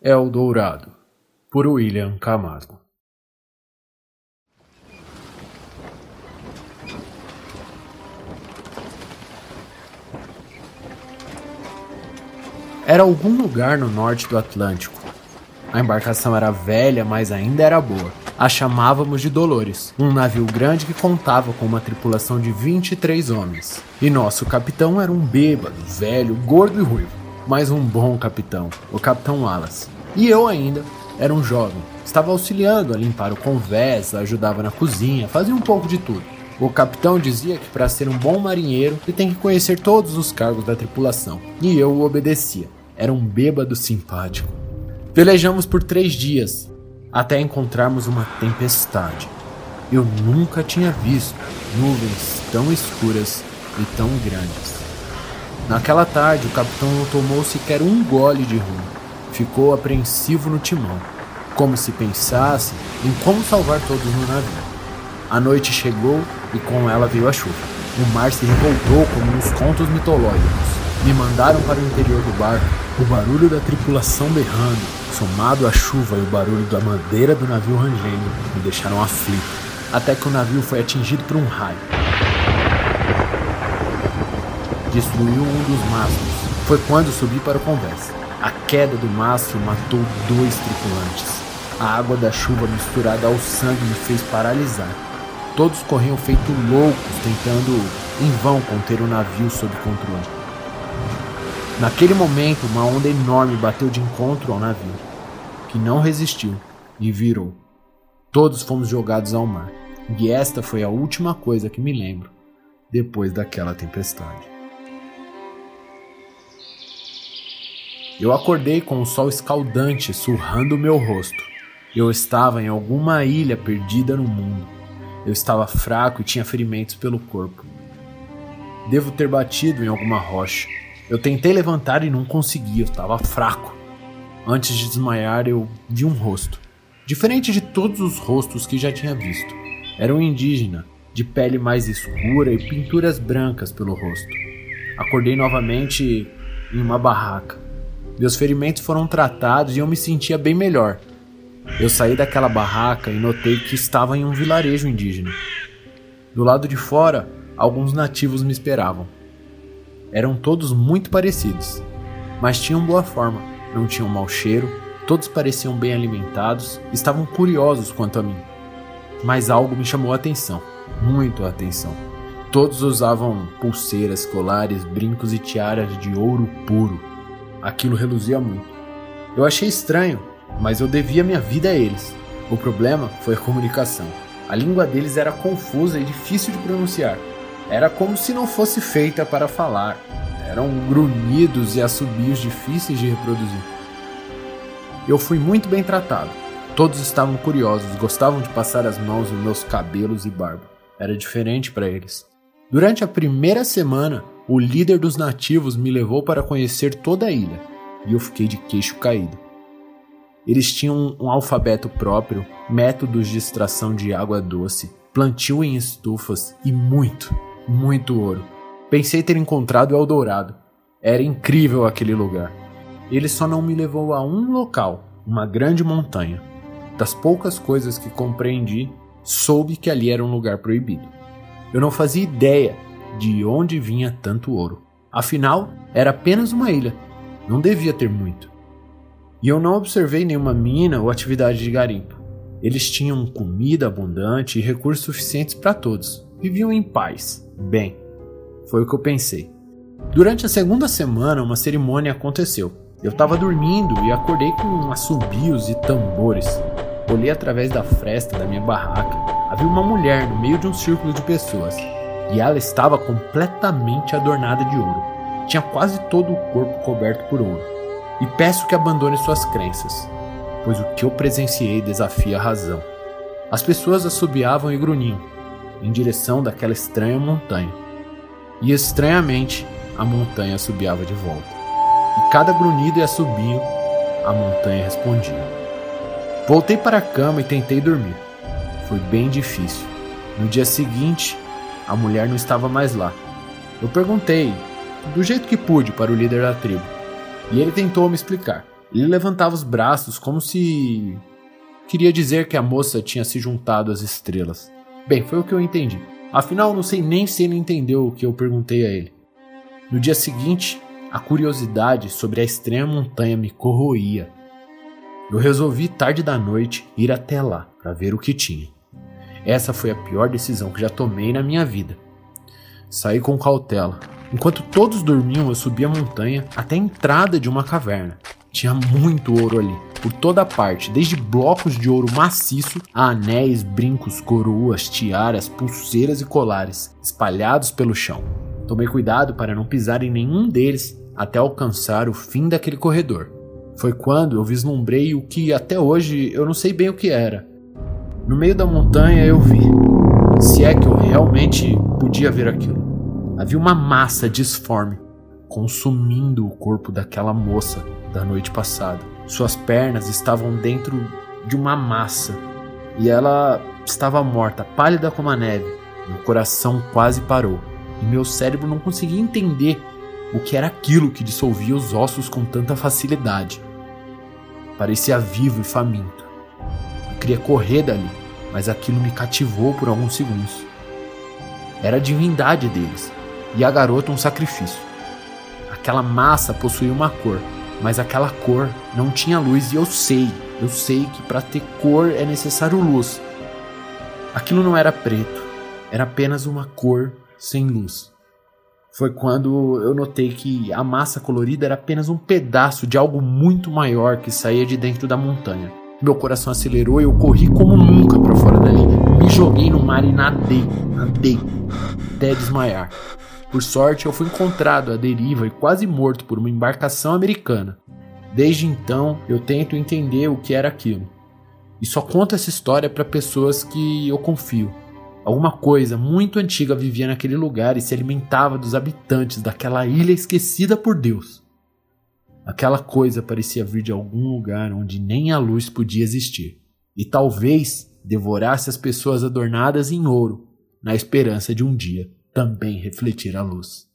El Dourado, por William Camargo. Era algum lugar no norte do Atlântico. A embarcação era velha, mas ainda era boa. A chamávamos de Dolores, um navio grande que contava com uma tripulação de 23 homens. E nosso capitão era um bêbado, velho, gordo e ruivo, mas um bom capitão, o Capitão Wallace. E eu ainda era um jovem, estava auxiliando a limpar o convés, ajudava na cozinha, fazia um pouco de tudo. O capitão dizia que para ser um bom marinheiro ele tem que conhecer todos os cargos da tripulação, e eu o obedecia. Era um bêbado simpático. Velejamos por três dias, até encontrarmos uma tempestade. Eu nunca tinha visto nuvens tão escuras e tão grandes. Naquela tarde, o capitão não tomou sequer um gole de rum. Ficou apreensivo no timão, como se pensasse em como salvar todos no navio. A noite chegou e com ela veio a chuva. O mar se revoltou como nos contos mitológicos. Me mandaram para o interior do barco. O barulho da tripulação berrando, somado à chuva e o barulho da madeira do navio rangendo, me deixaram aflito. Até que o navio foi atingido por um raio. Destruiu um dos mastros. Foi quando subi para o convés. A queda do mastro matou dois tripulantes. A água da chuva misturada ao sangue me fez paralisar. Todos corriam feito loucos, tentando em vão conter o navio sob controle. Naquele momento, uma onda enorme bateu de encontro ao navio, que não resistiu e virou. Todos fomos jogados ao mar, e esta foi a última coisa que me lembro depois daquela tempestade. Eu acordei com o sol escaldante surrando meu rosto. Eu estava em alguma ilha perdida no mundo. Eu estava fraco e tinha ferimentos pelo corpo. Devo ter batido em alguma rocha eu tentei levantar e não consegui, eu estava fraco. Antes de desmaiar, eu vi um rosto. Diferente de todos os rostos que já tinha visto. Era um indígena, de pele mais escura e pinturas brancas pelo rosto. Acordei novamente em uma barraca. Meus ferimentos foram tratados e eu me sentia bem melhor. Eu saí daquela barraca e notei que estava em um vilarejo indígena. Do lado de fora, alguns nativos me esperavam. Eram todos muito parecidos, mas tinham boa forma, não tinham mau cheiro, todos pareciam bem alimentados, estavam curiosos quanto a mim. Mas algo me chamou a atenção, muito a atenção. Todos usavam pulseiras, colares, brincos e tiaras de ouro puro. Aquilo reluzia muito. Eu achei estranho, mas eu devia minha vida a eles. O problema foi a comunicação. A língua deles era confusa e difícil de pronunciar. Era como se não fosse feita para falar. Eram grunhidos e assobios difíceis de reproduzir. Eu fui muito bem tratado. Todos estavam curiosos, gostavam de passar as mãos nos meus cabelos e barba. Era diferente para eles. Durante a primeira semana, o líder dos nativos me levou para conhecer toda a ilha, e eu fiquei de queixo caído. Eles tinham um alfabeto próprio, métodos de extração de água doce, plantio em estufas e muito, muito ouro. Pensei ter encontrado o Eldorado. Era incrível aquele lugar. Ele só não me levou a um local, uma grande montanha. Das poucas coisas que compreendi, soube que ali era um lugar proibido. Eu não fazia ideia de onde vinha tanto ouro. Afinal, era apenas uma ilha. Não devia ter muito. E eu não observei nenhuma mina ou atividade de garimpo. Eles tinham comida abundante e recursos suficientes para todos. Viviam em paz. Bem, foi o que eu pensei. Durante a segunda semana, uma cerimônia aconteceu. Eu estava dormindo e acordei com assobios e tambores. Olhei através da fresta da minha barraca. Havia uma mulher no meio de um círculo de pessoas. E ela estava completamente adornada de ouro. Tinha quase todo o corpo coberto por ouro. E peço que abandone suas crenças, pois o que eu presenciei desafia a razão. As pessoas assobiavam e grunhiam, em direção daquela estranha montanha. E estranhamente, a montanha assobiava de volta. E cada grunhido e assobio, a montanha respondia. Voltei para a cama e tentei dormir. Foi bem difícil. No dia seguinte, a mulher não estava mais lá. Eu perguntei, do jeito que pude, para o líder da tribo. E ele tentou me explicar. Ele levantava os braços como se queria dizer que a moça tinha se juntado às estrelas. Bem, foi o que eu entendi. Afinal, não sei nem se ele entendeu o que eu perguntei a ele. No dia seguinte, a curiosidade sobre a extrema montanha me corroía. Eu resolvi, tarde da noite, ir até lá para ver o que tinha. Essa foi a pior decisão que já tomei na minha vida. Saí com cautela. Enquanto todos dormiam, eu subi a montanha até a entrada de uma caverna. Tinha muito ouro ali, por toda parte, desde blocos de ouro maciço a anéis, brincos, coroas, tiaras, pulseiras e colares, espalhados pelo chão. Tomei cuidado para não pisar em nenhum deles até alcançar o fim daquele corredor. Foi quando eu vislumbrei o que até hoje eu não sei bem o que era. No meio da montanha eu vi, se é que eu realmente podia ver aquilo. Havia uma massa disforme consumindo o corpo daquela moça da noite passada. Suas pernas estavam dentro de uma massa e ela estava morta, pálida como a neve. Meu coração quase parou e meu cérebro não conseguia entender o que era aquilo que dissolvia os ossos com tanta facilidade. Parecia vivo e faminto. Queria correr dali, mas aquilo me cativou por alguns segundos. Era a divindade deles e a garota um sacrifício. Aquela massa possuía uma cor, mas aquela cor não tinha luz e eu sei, eu sei que para ter cor é necessário luz. Aquilo não era preto, era apenas uma cor sem luz. Foi quando eu notei que a massa colorida era apenas um pedaço de algo muito maior que saía de dentro da montanha. Meu coração acelerou e eu corri como nunca para fora dali. Me joguei no mar e nadei, nadei, até desmaiar. Por sorte, eu fui encontrado à deriva e quase morto por uma embarcação americana. Desde então, eu tento entender o que era aquilo. E só conto essa história para pessoas que eu confio. Alguma coisa muito antiga vivia naquele lugar e se alimentava dos habitantes daquela ilha esquecida por Deus. Aquela coisa parecia vir de algum lugar onde nem a luz podia existir. E talvez devorasse as pessoas adornadas em ouro, na esperança de um dia também refletir a luz.